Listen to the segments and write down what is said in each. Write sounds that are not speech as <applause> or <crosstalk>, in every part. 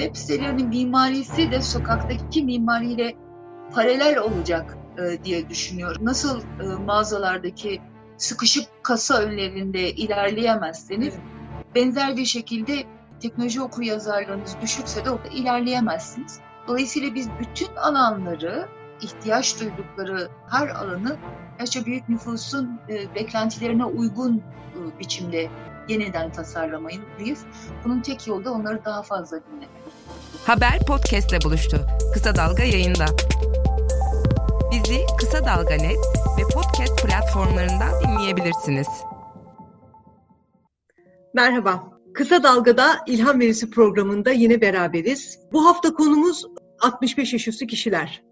web sitelerinin mimarisi de sokaktaki mimariyle paralel olacak e, diye düşünüyorum. Nasıl e, mağazalardaki sıkışık kasa önlerinde ilerleyemezseniz benzer bir şekilde teknoloji okur yazarlığınız düşükse de ilerleyemezsiniz. Dolayısıyla biz bütün alanları, ihtiyaç duydukları her alanı yaşça büyük nüfusun e, beklentilerine uygun e, biçimde yeniden tasarlamalıyız. Bunun tek yolu da onları daha fazla dinlemek. Haber podcastle buluştu. Kısa Dalga yayında. Bizi Kısa Dalga Net ve podcast platformlarından dinleyebilirsiniz. Merhaba. Kısa Dalga'da İlham Verisi programında yine beraberiz. Bu hafta konumuz 65 yaş üstü kişiler.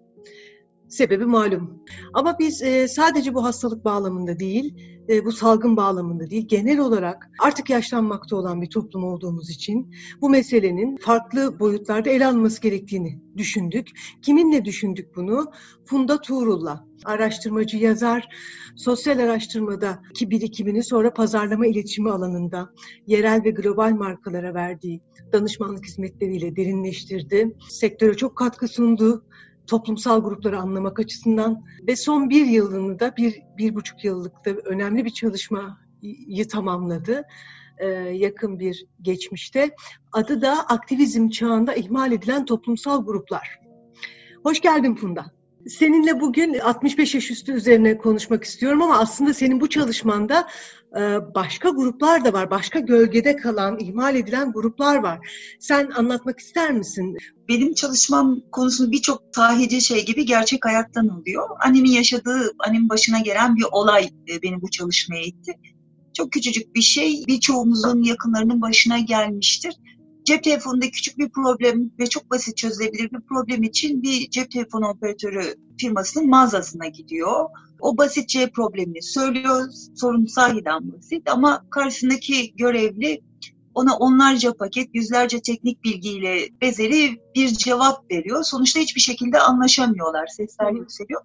Sebebi malum. Ama biz e, sadece bu hastalık bağlamında değil, e, bu salgın bağlamında değil, genel olarak artık yaşlanmakta olan bir toplum olduğumuz için bu meselenin farklı boyutlarda ele alınması gerektiğini düşündük. Kiminle düşündük bunu? Funda Tuğrul'la. Araştırmacı, yazar, sosyal araştırmada ki birikimini sonra pazarlama iletişimi alanında yerel ve global markalara verdiği danışmanlık hizmetleriyle derinleştirdi. Sektöre çok katkı sundu toplumsal grupları anlamak açısından ve son bir yılını da bir, bir buçuk yıllıkta önemli bir çalışmayı tamamladı e, yakın bir geçmişte. Adı da aktivizm çağında ihmal edilen toplumsal gruplar. Hoş geldin Funda. Seninle bugün 65 yaş üstü üzerine konuşmak istiyorum ama aslında senin bu çalışmanda e, başka gruplar da var. Başka gölgede kalan, ihmal edilen gruplar var. Sen anlatmak ister misin? Benim çalışmam konusunu birçok sahici şey gibi gerçek hayattan oluyor. Annemin yaşadığı, annemin başına gelen bir olay e, beni bu çalışmaya itti. Çok küçücük bir şey birçoğumuzun yakınlarının başına gelmiştir cep telefonunda küçük bir problem ve çok basit çözülebilir bir problem için bir cep telefonu operatörü firmasının mağazasına gidiyor. O basitçe problemini söylüyor. Sorun sahiden basit ama karşısındaki görevli ona onlarca paket, yüzlerce teknik bilgiyle bezeli bir cevap veriyor. Sonuçta hiçbir şekilde anlaşamıyorlar. Sesler yükseliyor.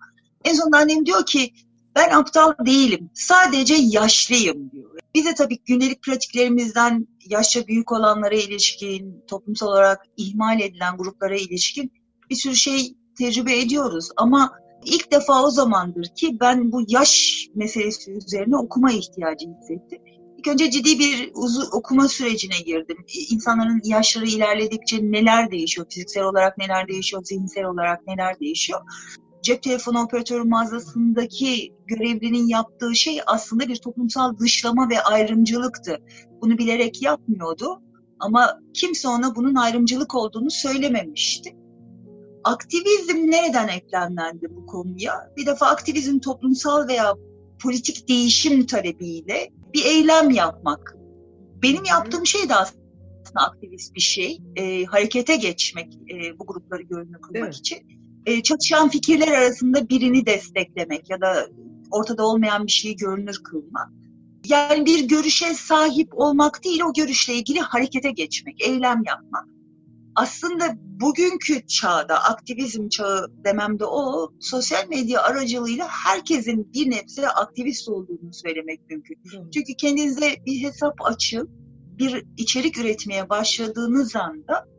En sonunda annem diyor ki ben aptal değilim. Sadece yaşlıyım diyor. Biz de tabii gündelik pratiklerimizden yaşça büyük olanlara ilişkin, toplumsal olarak ihmal edilen gruplara ilişkin bir sürü şey tecrübe ediyoruz. Ama ilk defa o zamandır ki ben bu yaş meselesi üzerine okuma ihtiyacı hissettim. İlk önce ciddi bir uzun okuma sürecine girdim. İnsanların yaşları ilerledikçe neler değişiyor, fiziksel olarak neler değişiyor, zihinsel olarak neler değişiyor cep telefonu operatörü mağazasındaki görevlinin yaptığı şey aslında bir toplumsal dışlama ve ayrımcılıktı. Bunu bilerek yapmıyordu ama kimse ona bunun ayrımcılık olduğunu söylememişti. Aktivizm nereden eklemlendi bu konuya? Bir defa aktivizm toplumsal veya politik değişim talebiyle bir eylem yapmak. Benim yaptığım şey de aslında aktivist bir şey. E, harekete geçmek e, bu grupları görünür kılmak evet. için e, çatışan fikirler arasında birini desteklemek ya da ortada olmayan bir şeyi görünür kılmak. Yani bir görüşe sahip olmak değil, o görüşle ilgili harekete geçmek, eylem yapmak. Aslında bugünkü çağda, aktivizm çağı dememde o, sosyal medya aracılığıyla herkesin bir nebze aktivist olduğunu söylemek mümkün. Hı. Çünkü kendinize bir hesap açıp bir içerik üretmeye başladığınız anda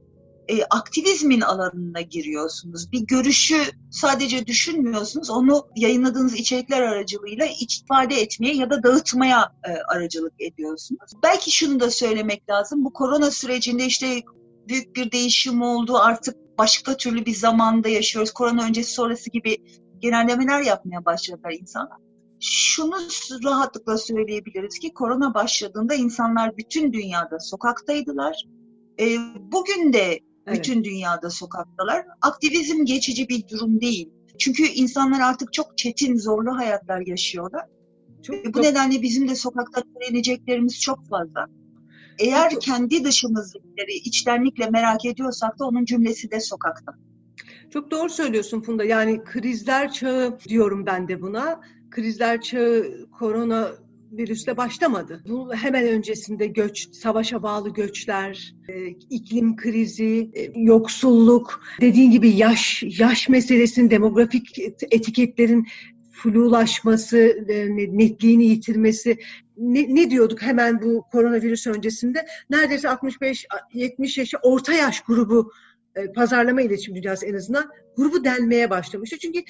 e, aktivizmin alanına giriyorsunuz. Bir görüşü sadece düşünmüyorsunuz, onu yayınladığınız içerikler aracılığıyla ifade etmeye ya da dağıtmaya e, aracılık ediyorsunuz. Belki şunu da söylemek lazım, bu korona sürecinde işte büyük bir değişim oldu, artık başka türlü bir zamanda yaşıyoruz. Korona öncesi sonrası gibi genellemeler yapmaya başladılar insanlar. Şunu rahatlıkla söyleyebiliriz ki korona başladığında insanlar bütün dünyada sokaktaydılar. E, bugün de Evet. Bütün dünyada sokaktalar. Aktivizm geçici bir durum değil. Çünkü insanlar artık çok çetin, zorlu hayatlar yaşıyorlar. Çok, Ve bu çok... nedenle bizim de sokakta öğreneceklerimiz çok fazla. Eğer çok... kendi dışımızdakileri içtenlikle merak ediyorsak da onun cümlesi de sokakta. Çok doğru söylüyorsun Funda. Yani krizler çağı diyorum ben de buna. Krizler çağı korona virüsle başlamadı. Bu hemen öncesinde göç, savaşa bağlı göçler, e, iklim krizi, e, yoksulluk, dediğin gibi yaş, yaş meselesinin, demografik etiketlerin flulaşması, e, netliğini yitirmesi, ne, ne diyorduk hemen bu koronavirüs öncesinde? Neredeyse 65-70 yaşı orta yaş grubu pazarlama iletişim dünyası en azından grubu delmeye başlamıştı. Çünkü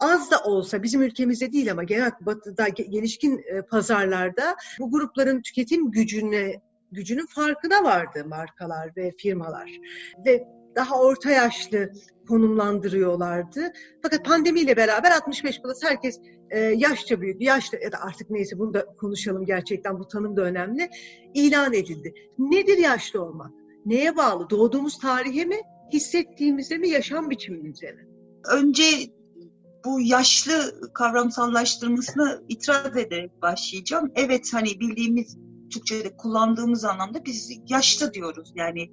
az da olsa bizim ülkemizde değil ama genel batıda gelişkin e, pazarlarda bu grupların tüketim gücüne gücünün farkına vardı markalar ve firmalar. Ve daha orta yaşlı konumlandırıyorlardı. Fakat pandemiyle beraber 65 plus herkes e, yaşça büyük, yaşlı ya da artık neyse bunu da konuşalım gerçekten bu tanım da önemli. ilan edildi. Nedir yaşlı olmak? Neye bağlı? Doğduğumuz tarihe mi? Hissettiğimize mi? Yaşam biçimimize mi? Önce bu yaşlı kavramsallaştırmasını itiraz ederek başlayacağım. Evet hani bildiğimiz Türkçe'de kullandığımız anlamda biz yaşlı diyoruz. Yani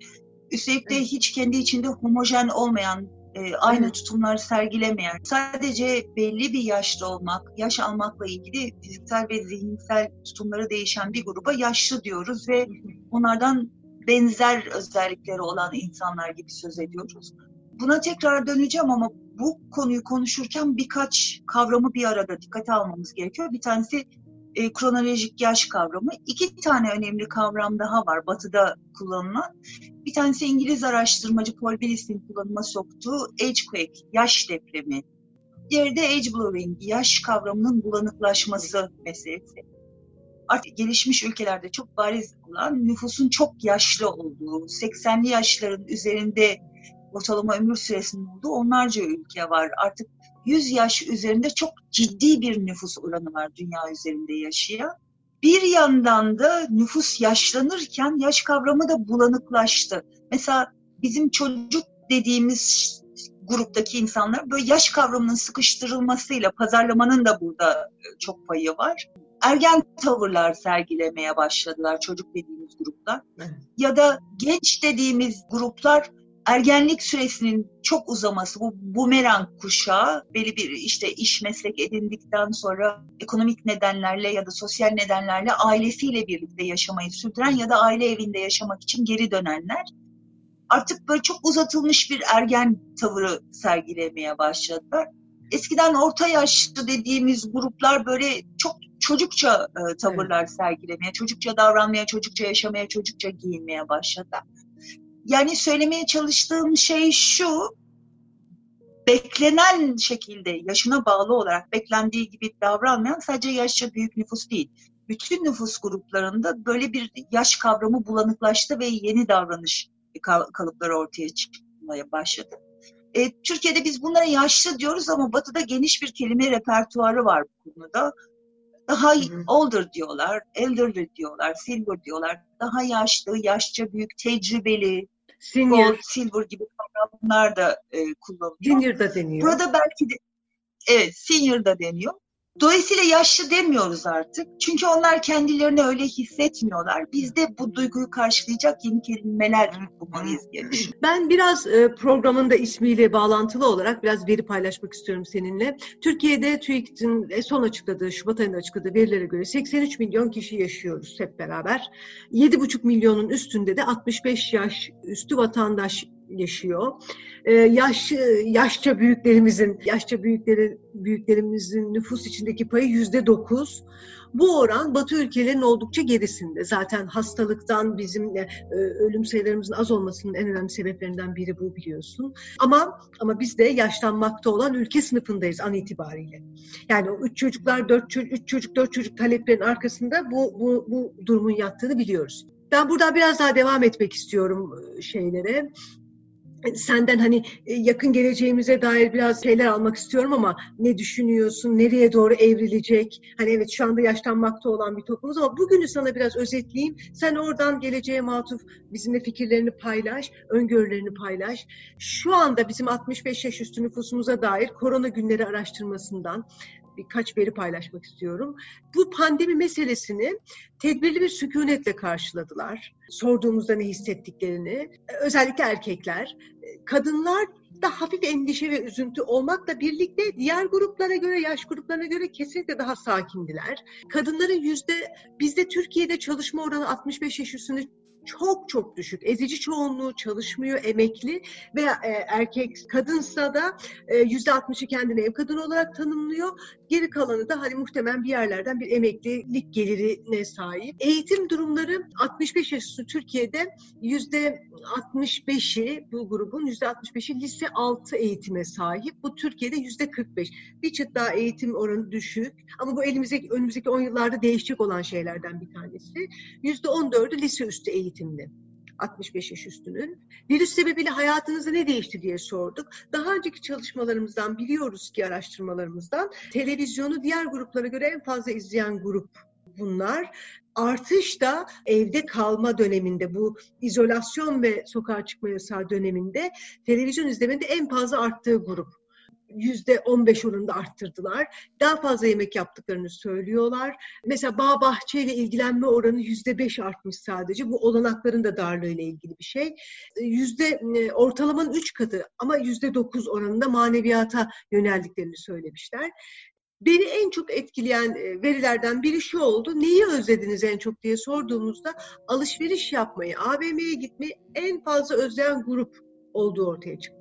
üstelik de hiç kendi içinde homojen olmayan, e, aynı evet. tutumlar sergilemeyen, sadece belli bir yaşta olmak, yaş almakla ilgili fiziksel ve zihinsel tutumları değişen bir gruba yaşlı diyoruz ve onlardan benzer özellikleri olan insanlar gibi söz ediyoruz. Buna tekrar döneceğim ama bu konuyu konuşurken birkaç kavramı bir arada dikkate almamız gerekiyor. Bir tanesi e, kronolojik yaş kavramı. İki tane önemli kavram daha var batıda kullanılan. Bir tanesi İngiliz araştırmacı Paul Billis'in kullanıma soktuğu agequake, yaş depremi. Diğeri de age blurring, yaş kavramının bulanıklaşması meselesi. Artık gelişmiş ülkelerde çok bariz olan nüfusun çok yaşlı olduğu, 80'li yaşların üzerinde ortalama ömür süresinin olduğu onlarca ülke var. Artık 100 yaş üzerinde çok ciddi bir nüfus oranı var dünya üzerinde yaşayan. Bir yandan da nüfus yaşlanırken yaş kavramı da bulanıklaştı. Mesela bizim çocuk dediğimiz gruptaki insanlar böyle yaş kavramının sıkıştırılmasıyla pazarlamanın da burada e, çok payı var. Ergen tavırlar sergilemeye başladılar çocuk dediğimiz gruplar. Ya da genç dediğimiz gruplar ergenlik süresinin çok uzaması, bu bumerang kuşağı belli bir işte iş meslek edindikten sonra ekonomik nedenlerle ya da sosyal nedenlerle ailesiyle birlikte yaşamayı sürdüren ya da aile evinde yaşamak için geri dönenler artık böyle çok uzatılmış bir ergen tavırı sergilemeye başladılar. Eskiden orta yaşlı dediğimiz gruplar böyle çok çocukça e, tavırlar sergilemeye, çocukça davranmaya, çocukça yaşamaya, çocukça giyinmeye başladı. Yani söylemeye çalıştığım şey şu, beklenen şekilde yaşına bağlı olarak beklendiği gibi davranmayan sadece yaşça büyük nüfus değil. Bütün nüfus gruplarında böyle bir yaş kavramı bulanıklaştı ve yeni davranış kalıpları ortaya çıkmaya başladı. E, Türkiye'de biz bunlara yaşlı diyoruz ama Batı'da geniş bir kelime repertuarı var bu konuda. Daha hı hı. older diyorlar, elderly diyorlar, silver diyorlar. Daha yaşlı, yaşça büyük, tecrübeli, Senior. Gold, silver gibi kavramlar da e, kullanılıyor. Senior da deniyor. Burada belki de evet senior da deniyor. Dolayısıyla yaşlı demiyoruz artık. Çünkü onlar kendilerini öyle hissetmiyorlar. Biz de bu duyguyu karşılayacak yeni kelimeler bulmalıyız diye Ben biraz e, programın da ismiyle bağlantılı olarak biraz veri paylaşmak istiyorum seninle. Türkiye'de TÜİK'in son açıkladığı, Şubat ayında açıkladığı verilere göre 83 milyon kişi yaşıyoruz hep beraber. 7,5 milyonun üstünde de 65 yaş üstü vatandaş yaşıyor. Ee, yaş yaşça büyüklerimizin yaşça büyükleri büyüklerimizin nüfus içindeki payı yüzde dokuz. Bu oran Batı ülkelerinin oldukça gerisinde. Zaten hastalıktan bizim e, ölüm sayılarımızın az olmasının en önemli sebeplerinden biri bu biliyorsun. Ama ama biz de yaşlanmakta olan ülke sınıfındayız an itibariyle. Yani o üç çocuklar, dört çocuk, üç çocuk, dört çocuk taleplerin arkasında bu, bu, bu durumun yattığını biliyoruz. Ben buradan biraz daha devam etmek istiyorum e, şeylere senden hani e, yakın geleceğimize dair biraz şeyler almak istiyorum ama ne düşünüyorsun, nereye doğru evrilecek? Hani evet şu anda yaşlanmakta olan bir toplumuz ama bugünü sana biraz özetleyeyim. Sen oradan geleceğe matuf bizimle fikirlerini paylaş, öngörülerini paylaş. Şu anda bizim 65 yaş üstü nüfusumuza dair korona günleri araştırmasından birkaç veri paylaşmak istiyorum. Bu pandemi meselesini tedbirli bir sükunetle karşıladılar. Sorduğumuzda ne hissettiklerini, özellikle erkekler. Kadınlar da hafif endişe ve üzüntü olmakla birlikte diğer gruplara göre, yaş gruplarına göre kesinlikle daha sakindiler. Kadınların yüzde, bizde Türkiye'de çalışma oranı 65 yaş üstünde çok çok düşük. Ezici çoğunluğu çalışmıyor, emekli veya e, erkek kadınsa da e, yüzde 60'ı kendini ev kadını olarak tanımlıyor. Geri kalanı da hani muhtemelen bir yerlerden bir emeklilik gelirine sahip. Eğitim durumları 65 yaş üstü Türkiye'de yüzde 65'i bu grubun yüzde 65'i lise 6 eğitime sahip. Bu Türkiye'de yüzde 45. Bir çıt daha eğitim oranı düşük ama bu elimizdeki önümüzdeki 10 yıllarda değişecek olan şeylerden bir tanesi. Yüzde 14'ü lise üstü eğitimli. 65 yaş üstünün. Virüs sebebiyle hayatınızda ne değişti diye sorduk. Daha önceki çalışmalarımızdan biliyoruz ki araştırmalarımızdan televizyonu diğer gruplara göre en fazla izleyen grup bunlar. Artış da evde kalma döneminde bu izolasyon ve sokağa çıkma yasağı döneminde televizyon izlemenin en fazla arttığı grup yüzde 15 oranında arttırdılar. Daha fazla yemek yaptıklarını söylüyorlar. Mesela bağ bahçeyle ilgilenme oranı yüzde 5 artmış sadece. Bu olanakların da darlığıyla ilgili bir şey. Yüzde e, ortalamanın 3 katı ama yüzde 9 oranında maneviyata yöneldiklerini söylemişler. Beni en çok etkileyen e, verilerden biri şu oldu. Neyi özlediniz en çok diye sorduğumuzda alışveriş yapmayı, AVM'ye gitmeyi en fazla özleyen grup olduğu ortaya çıktı.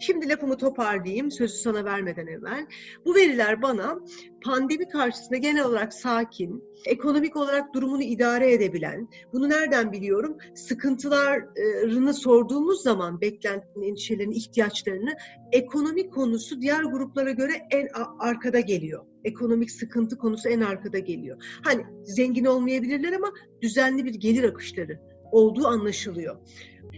Şimdi lafımı toparlayayım sözü sana vermeden evvel. Bu veriler bana pandemi karşısında genel olarak sakin, ekonomik olarak durumunu idare edebilen, bunu nereden biliyorum? Sıkıntılarını sorduğumuz zaman beklentinin, endişelerini, ihtiyaçlarını ekonomik konusu diğer gruplara göre en arkada geliyor. Ekonomik sıkıntı konusu en arkada geliyor. Hani zengin olmayabilirler ama düzenli bir gelir akışları olduğu anlaşılıyor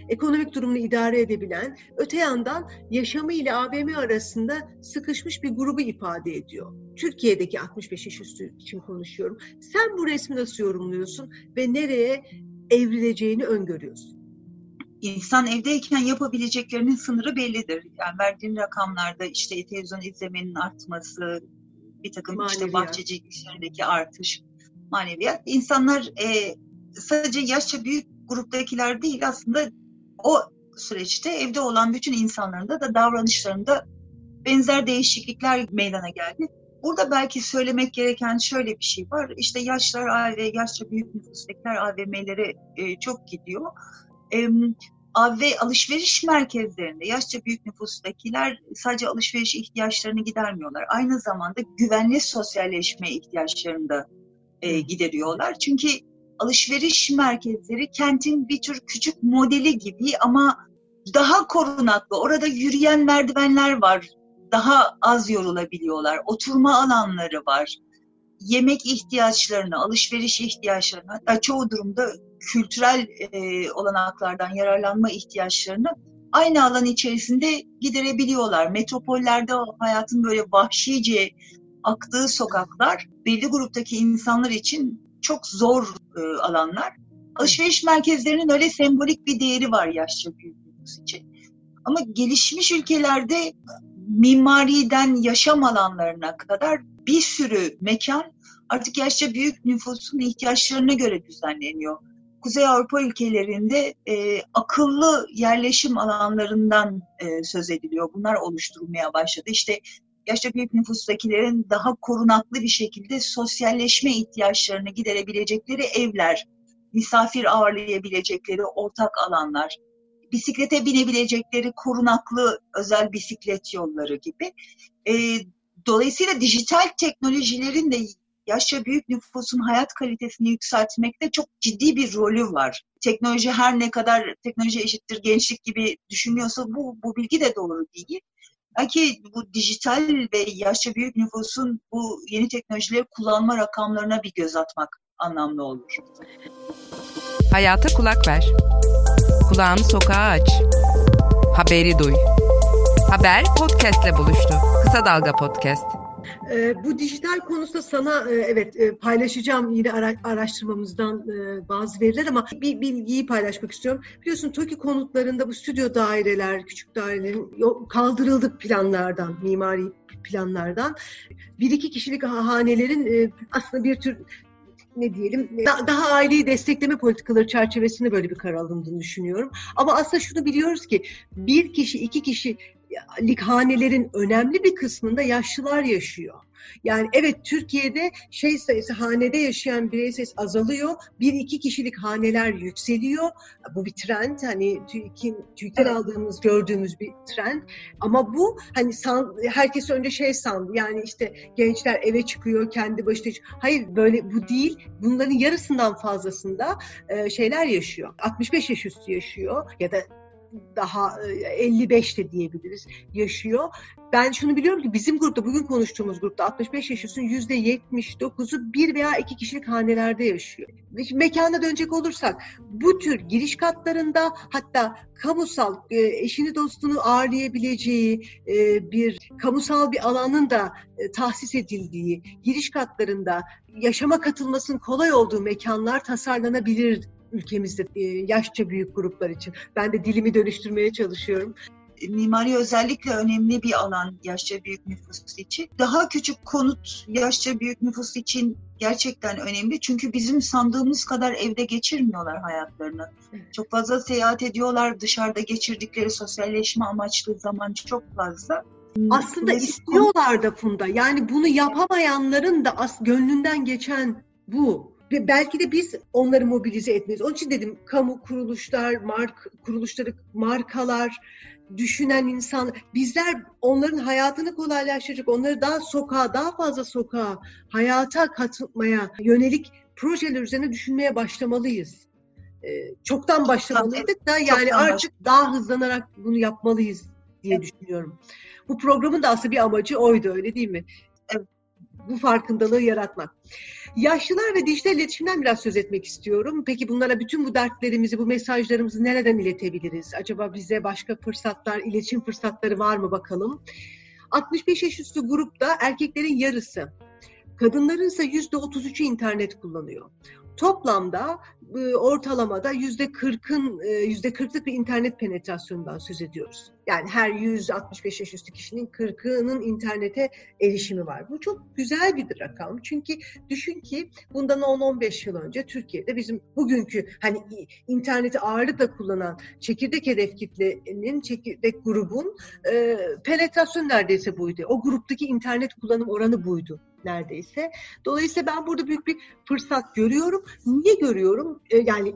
ekonomik durumunu idare edebilen, öte yandan yaşamı ile AVM arasında sıkışmış bir grubu ifade ediyor. Türkiye'deki 65 yaş üstü için konuşuyorum. Sen bu resmi nasıl yorumluyorsun ve nereye evrileceğini öngörüyorsun? İnsan evdeyken yapabileceklerinin sınırı bellidir. Yani verdiğim rakamlarda işte televizyon izlemenin artması, bir takım maneviyat. işte bahçecilik işlerindeki artış, maneviyat. İnsanlar e, sadece yaşça büyük gruptakiler değil aslında o süreçte evde olan bütün insanların da, da davranışlarında benzer değişiklikler meydana geldi. Burada belki söylemek gereken şöyle bir şey var. İşte yaşlar AV, yaşça büyük nüfustakiler AVM'lere e, çok gidiyor. E, AV alışveriş merkezlerinde yaşça büyük nüfustakiler sadece alışveriş ihtiyaçlarını gidermiyorlar. Aynı zamanda güvenli sosyalleşme ihtiyaçlarını da e, gideriyorlar. Çünkü alışveriş merkezleri kentin bir tür küçük modeli gibi ama daha korunaklı. Orada yürüyen merdivenler var. Daha az yorulabiliyorlar. Oturma alanları var. Yemek ihtiyaçlarını, alışveriş ihtiyaçlarını, hatta çoğu durumda kültürel e, olanaklardan yararlanma ihtiyaçlarını aynı alan içerisinde giderebiliyorlar. Metropollerde hayatın böyle vahşice aktığı sokaklar belli gruptaki insanlar için çok zor e, alanlar. Alışveriş merkezlerinin öyle sembolik bir değeri var yaşça nüfus için. Ama gelişmiş ülkelerde mimariden yaşam alanlarına kadar bir sürü mekan artık yaşça büyük nüfusun ihtiyaçlarına göre düzenleniyor. Kuzey Avrupa ülkelerinde e, akıllı yerleşim alanlarından e, söz ediliyor. Bunlar oluşturulmaya başladı. İşte yaşça büyük nüfustakilerin daha korunaklı bir şekilde sosyalleşme ihtiyaçlarını giderebilecekleri evler, misafir ağırlayabilecekleri ortak alanlar, bisiklete binebilecekleri korunaklı özel bisiklet yolları gibi. E, dolayısıyla dijital teknolojilerin de yaşça büyük nüfusun hayat kalitesini yükseltmekte çok ciddi bir rolü var. Teknoloji her ne kadar teknoloji eşittir gençlik gibi düşünüyorsa bu, bu bilgi de doğru değil. Belki bu dijital ve yaşça büyük nüfusun bu yeni teknolojileri kullanma rakamlarına bir göz atmak anlamlı olur. Hayata kulak ver. Kulağını sokağa aç. Haberi duy. Haber podcastle buluştu. Kısa Dalga Podcast. E, bu dijital konusunda sana e, evet e, paylaşacağım yine ara, araştırmamızdan e, bazı veriler ama bir bilgiyi paylaşmak istiyorum. Biliyorsun TOKİ konutlarında bu stüdyo daireler, küçük dairelerin kaldırıldık planlardan, mimari planlardan. Bir iki kişilik hanelerin e, aslında bir tür ne diyelim da, daha aileyi destekleme politikaları çerçevesinde böyle bir karar alındığını düşünüyorum. Ama aslında şunu biliyoruz ki bir kişi iki kişi hanelerin önemli bir kısmında yaşlılar yaşıyor. Yani evet Türkiye'de şey sayısı hanede yaşayan birey sayısı azalıyor. Bir iki kişilik haneler yükseliyor. Bu bir trend. Hani Türkiye'den evet. aldığımız gördüğümüz bir trend. Ama bu hani san, herkes önce şey sandı. Yani işte gençler eve çıkıyor kendi başına. Hayır böyle bu değil. Bunların yarısından fazlasında e, şeyler yaşıyor. 65 yaş üstü yaşıyor ya da daha 55 e, de diyebiliriz yaşıyor. Ben şunu biliyorum ki bizim grupta bugün konuştuğumuz grupta 65 yaş üstünün %79'u bir veya iki kişilik hanelerde yaşıyor. Mekana dönecek olursak bu tür giriş katlarında hatta kamusal e, eşini dostunu ağırlayabileceği e, bir kamusal bir alanın da tahsis edildiği giriş katlarında yaşama katılmasının kolay olduğu mekanlar tasarlanabilir ülkemizde e, yaşça büyük gruplar için. Ben de dilimi dönüştürmeye çalışıyorum mimari özellikle önemli bir alan yaşça büyük nüfus için. Daha küçük konut yaşça büyük nüfus için gerçekten önemli. Çünkü bizim sandığımız kadar evde geçirmiyorlar hayatlarını. Çok fazla seyahat ediyorlar. Dışarıda geçirdikleri sosyalleşme amaçlı zaman çok fazla. Aslında istiyorlar da Funda. Yani bunu yapamayanların da as gönlünden geçen bu. Ve belki de biz onları mobilize etmeyiz. Onun için dedim kamu kuruluşlar, mark kuruluşları, markalar, düşünen insan, bizler onların hayatını kolaylaştıracak, onları daha sokağa, daha fazla sokağa, hayata katılmaya yönelik projeler üzerine düşünmeye başlamalıyız. Ee, çoktan başlamalıydık da yani artık daha hızlanarak bunu yapmalıyız diye evet. düşünüyorum. Bu programın da aslında bir amacı oydu öyle değil mi? Bu farkındalığı yaratmak. Yaşlılar ve dijital iletişimden biraz söz etmek istiyorum. Peki bunlara bütün bu dertlerimizi, bu mesajlarımızı nereden iletebiliriz? Acaba bize başka fırsatlar, iletişim fırsatları var mı bakalım? 65 yaş üstü grupta erkeklerin yarısı, kadınların ise %33'ü internet kullanıyor. Toplamda e, ortalamada yüzde kırkın e, yüzde kırklık bir internet penetrasyonundan söz ediyoruz. Yani her 165 yaş üstü kişinin kırkının internete erişimi var. Bu çok güzel bir rakam. Çünkü düşün ki bundan 10-15 yıl önce Türkiye'de bizim bugünkü hani interneti ağırlıkla kullanan çekirdek hedef kitlenin çekirdek grubun e, penetrasyon neredeyse buydu. O gruptaki internet kullanım oranı buydu neredeyse. Dolayısıyla ben burada büyük bir fırsat görüyorum. Niye görüyorum? E, yani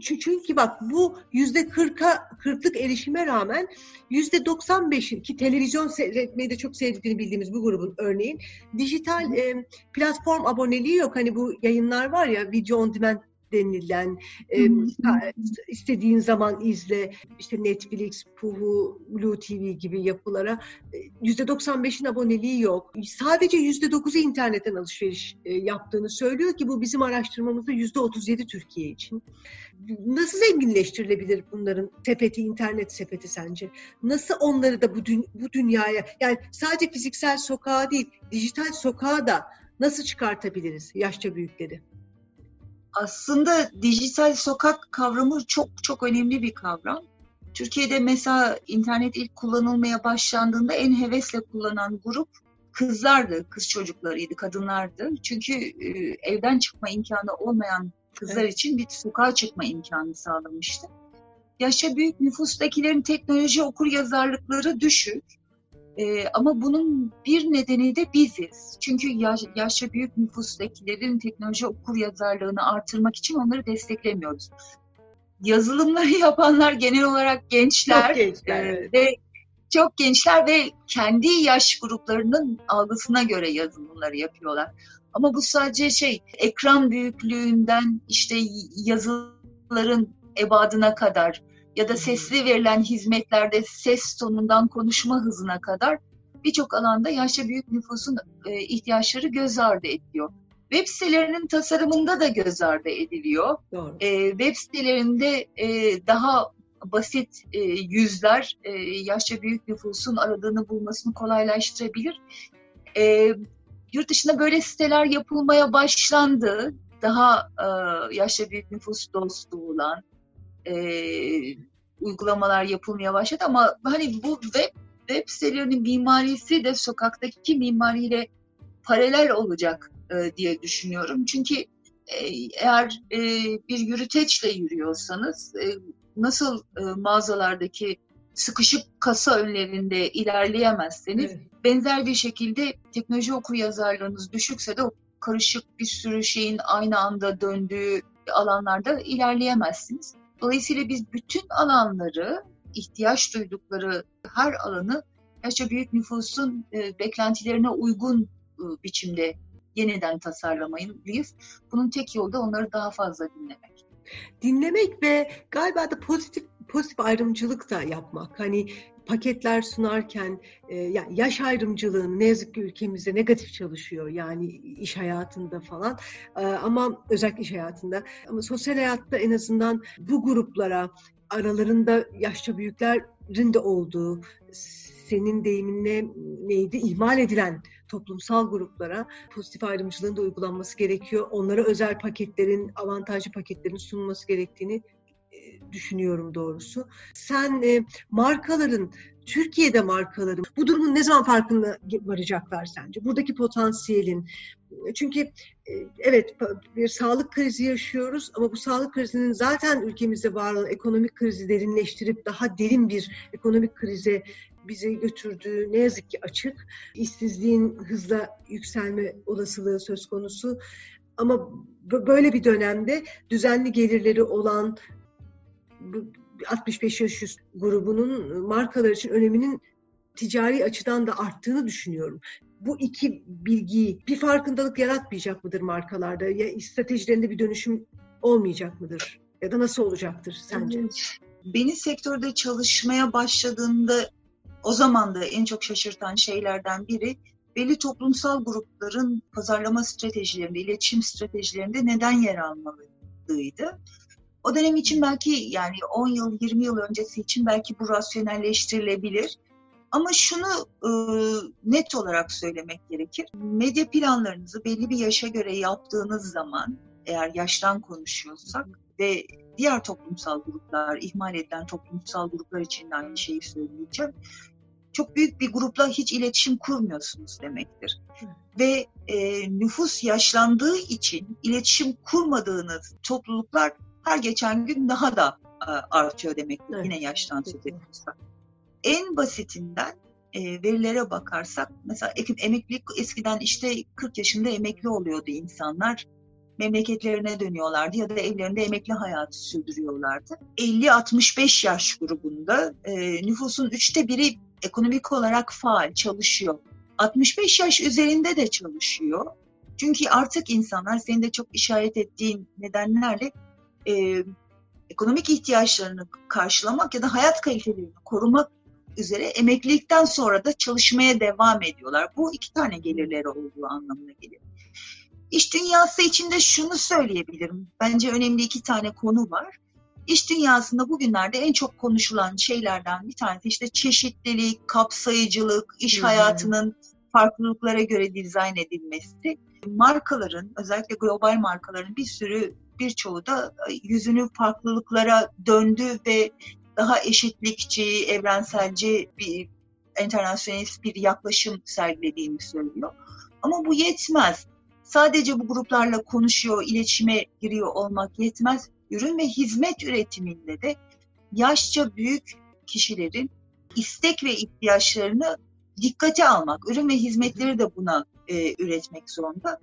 çünkü bak bu yüzde kırka kırklık erişime rağmen yüzde 95'in ki televizyon seyretmeyi de çok sevdiğini bildiğimiz bu grubun örneğin dijital e, platform aboneliği yok. Hani bu yayınlar var ya video on demand denilen e, istediğin zaman izle işte Netflix, Puhu, Blue TV gibi yapılara yüzde 95'in aboneliği yok. Sadece yüzde 9'u internetten alışveriş yaptığını söylüyor ki bu bizim araştırmamızda yüzde 37 Türkiye için. Nasıl zenginleştirilebilir bunların sepeti, internet sepeti sence? Nasıl onları da bu, dü- bu dünyaya yani sadece fiziksel sokağa değil dijital sokağa da nasıl çıkartabiliriz yaşça büyükleri? Aslında dijital sokak kavramı çok çok önemli bir kavram. Türkiye'de mesela internet ilk kullanılmaya başlandığında en hevesle kullanan grup kızlardı, kız çocuklarıydı, kadınlardı. Çünkü e, evden çıkma imkanı olmayan kızlar evet. için bir sokağa çıkma imkanı sağlamıştı. Yaşça büyük nüfustakilerin teknoloji okur yazarlıkları düşük. E, ama bunun bir nedeni de biziz. Çünkü yaş, yaşça büyük nüfustakilerin teknoloji okur yazarlığını artırmak için onları desteklemiyoruz. Yazılımları <laughs> yapanlar genel olarak gençler, çok gençler e, ve çok gençler ve kendi yaş gruplarının algısına göre yazılımları yapıyorlar. Ama bu sadece şey ekran büyüklüğünden işte yazıların ebadına kadar ya da sesli verilen hizmetlerde ses tonundan konuşma hızına kadar birçok alanda yaşça büyük nüfusun e, ihtiyaçları göz ardı ediliyor. Web sitelerinin tasarımında da göz ardı ediliyor. Doğru. E, web sitelerinde e, daha basit e, yüzler e, yaşça büyük nüfusun aradığını bulmasını kolaylaştırabilir. E, yurt dışında böyle siteler yapılmaya başlandı. Daha e, yaşça büyük nüfus dostu olan, e, uygulamalar yapılmaya başladı ama hani bu web web sitelerinin mimarisi de sokaktaki mimariyle paralel olacak e, diye düşünüyorum. Çünkü e, eğer e, bir yürüteçle yürüyorsanız e, nasıl e, mağazalardaki sıkışık kasa önlerinde ilerleyemezseniz evet. benzer bir şekilde teknoloji okur yazarlığınız düşükse de o karışık bir sürü şeyin aynı anda döndüğü alanlarda ilerleyemezsiniz. Dolayısıyla biz bütün alanları, ihtiyaç duydukları her alanı yaşça büyük nüfusun e, beklentilerine uygun e, biçimde yeniden tasarlamalıyız. Bunun tek yolu da onları daha fazla dinlemek. Dinlemek ve galiba da pozitif pozitif ayrımcılık da yapmak. Hani paketler sunarken e, yani yaş ayrımcılığını ne yazık ki ülkemizde negatif çalışıyor yani iş hayatında falan e, ama özellikle iş hayatında ama sosyal hayatta en azından bu gruplara aralarında yaşça büyüklerin de olduğu senin deyiminle neydi ihmal edilen toplumsal gruplara pozitif ayrımcılığın da uygulanması gerekiyor. Onlara özel paketlerin, avantajlı paketlerin sunulması gerektiğini düşünüyorum doğrusu. Sen e, markaların Türkiye'de markaların bu durumun ne zaman farkında varacaklar sence? Buradaki potansiyelin çünkü e, evet bir sağlık krizi yaşıyoruz ama bu sağlık krizinin zaten ülkemizde var olan ekonomik krizi derinleştirip daha derin bir ekonomik krize bizi götürdüğü ne yazık ki açık. İşsizliğin hızla yükselme olasılığı söz konusu. Ama böyle bir dönemde düzenli gelirleri olan 65 yaş üstü grubunun markalar için öneminin ticari açıdan da arttığını düşünüyorum. Bu iki bilgiyi bir farkındalık yaratmayacak mıdır markalarda? Ya stratejilerinde bir dönüşüm olmayacak mıdır? Ya da nasıl olacaktır sence? Beni sektörde çalışmaya başladığında o zaman da en çok şaşırtan şeylerden biri belli toplumsal grupların pazarlama stratejilerinde, iletişim stratejilerinde neden yer almalıydı. O dönem için belki yani 10 yıl, 20 yıl öncesi için belki bu rasyonelleştirilebilir. Ama şunu e, net olarak söylemek gerekir. Medya planlarınızı belli bir yaşa göre yaptığınız zaman, eğer yaştan konuşuyorsak ve diğer toplumsal gruplar, ihmal edilen toplumsal gruplar için de aynı şeyi söyleyeceğim. Çok büyük bir grupla hiç iletişim kurmuyorsunuz demektir. Ve e, nüfus yaşlandığı için iletişim kurmadığınız topluluklar her geçen gün daha da e, artıyor demektir. Evet. Yine yaştan söz ediyorsak. En basitinden e, verilere bakarsak mesela emeklilik eskiden işte 40 yaşında emekli oluyordu insanlar memleketlerine dönüyorlardı ya da evlerinde emekli hayatı sürdürüyorlardı. 50-65 yaş grubunda e, nüfusun üçte biri ekonomik olarak faal çalışıyor. 65 yaş üzerinde de çalışıyor. Çünkü artık insanlar senin de çok işaret ettiğin nedenlerle e, ekonomik ihtiyaçlarını karşılamak ya da hayat kalitelerini korumak üzere emeklilikten sonra da çalışmaya devam ediyorlar. Bu iki tane gelirleri olduğu anlamına geliyor. İş dünyası içinde şunu söyleyebilirim. Bence önemli iki tane konu var. İş dünyasında bugünlerde en çok konuşulan şeylerden bir tanesi işte çeşitlilik, kapsayıcılık, iş hmm. hayatının farklılıklara göre dizayn edilmesi. Markaların, özellikle global markaların bir sürü birçoğu da e, yüzünü farklılıklara döndü ve daha eşitlikçi, evrenselci bir internasyonist bir yaklaşım sergilediğini söylüyor. Ama bu yetmez. Sadece bu gruplarla konuşuyor, iletişime giriyor olmak yetmez. Ürün ve hizmet üretiminde de yaşça büyük kişilerin istek ve ihtiyaçlarını dikkate almak, ürün ve hizmetleri de buna e, üretmek zorunda.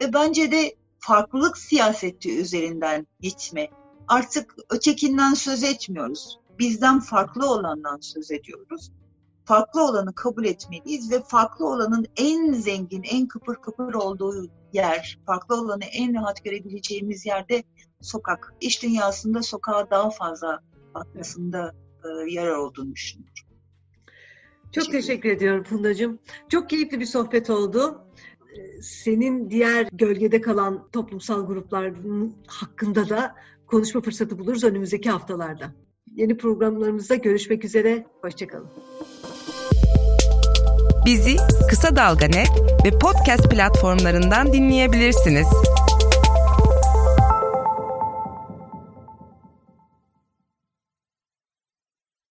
Ve bence de farklılık siyaseti üzerinden gitme. Artık ötekinden söz etmiyoruz. Bizden farklı olandan söz ediyoruz. Farklı olanı kabul etmeliyiz ve farklı olanın en zengin, en kıpır kıpır olduğu yer, farklı olanı en rahat görebileceğimiz yerde sokak. İş dünyasında sokağa daha fazla bakmasında e, yarar olduğunu düşünüyorum. Çok teşekkür, teşekkür ediyorum Fundacığım. Çok keyifli bir sohbet oldu senin diğer gölgede kalan toplumsal grupların hakkında da konuşma fırsatı buluruz önümüzdeki haftalarda. Yeni programlarımızda görüşmek üzere. Hoşçakalın. Bizi Kısa Dalga Net ve podcast platformlarından dinleyebilirsiniz.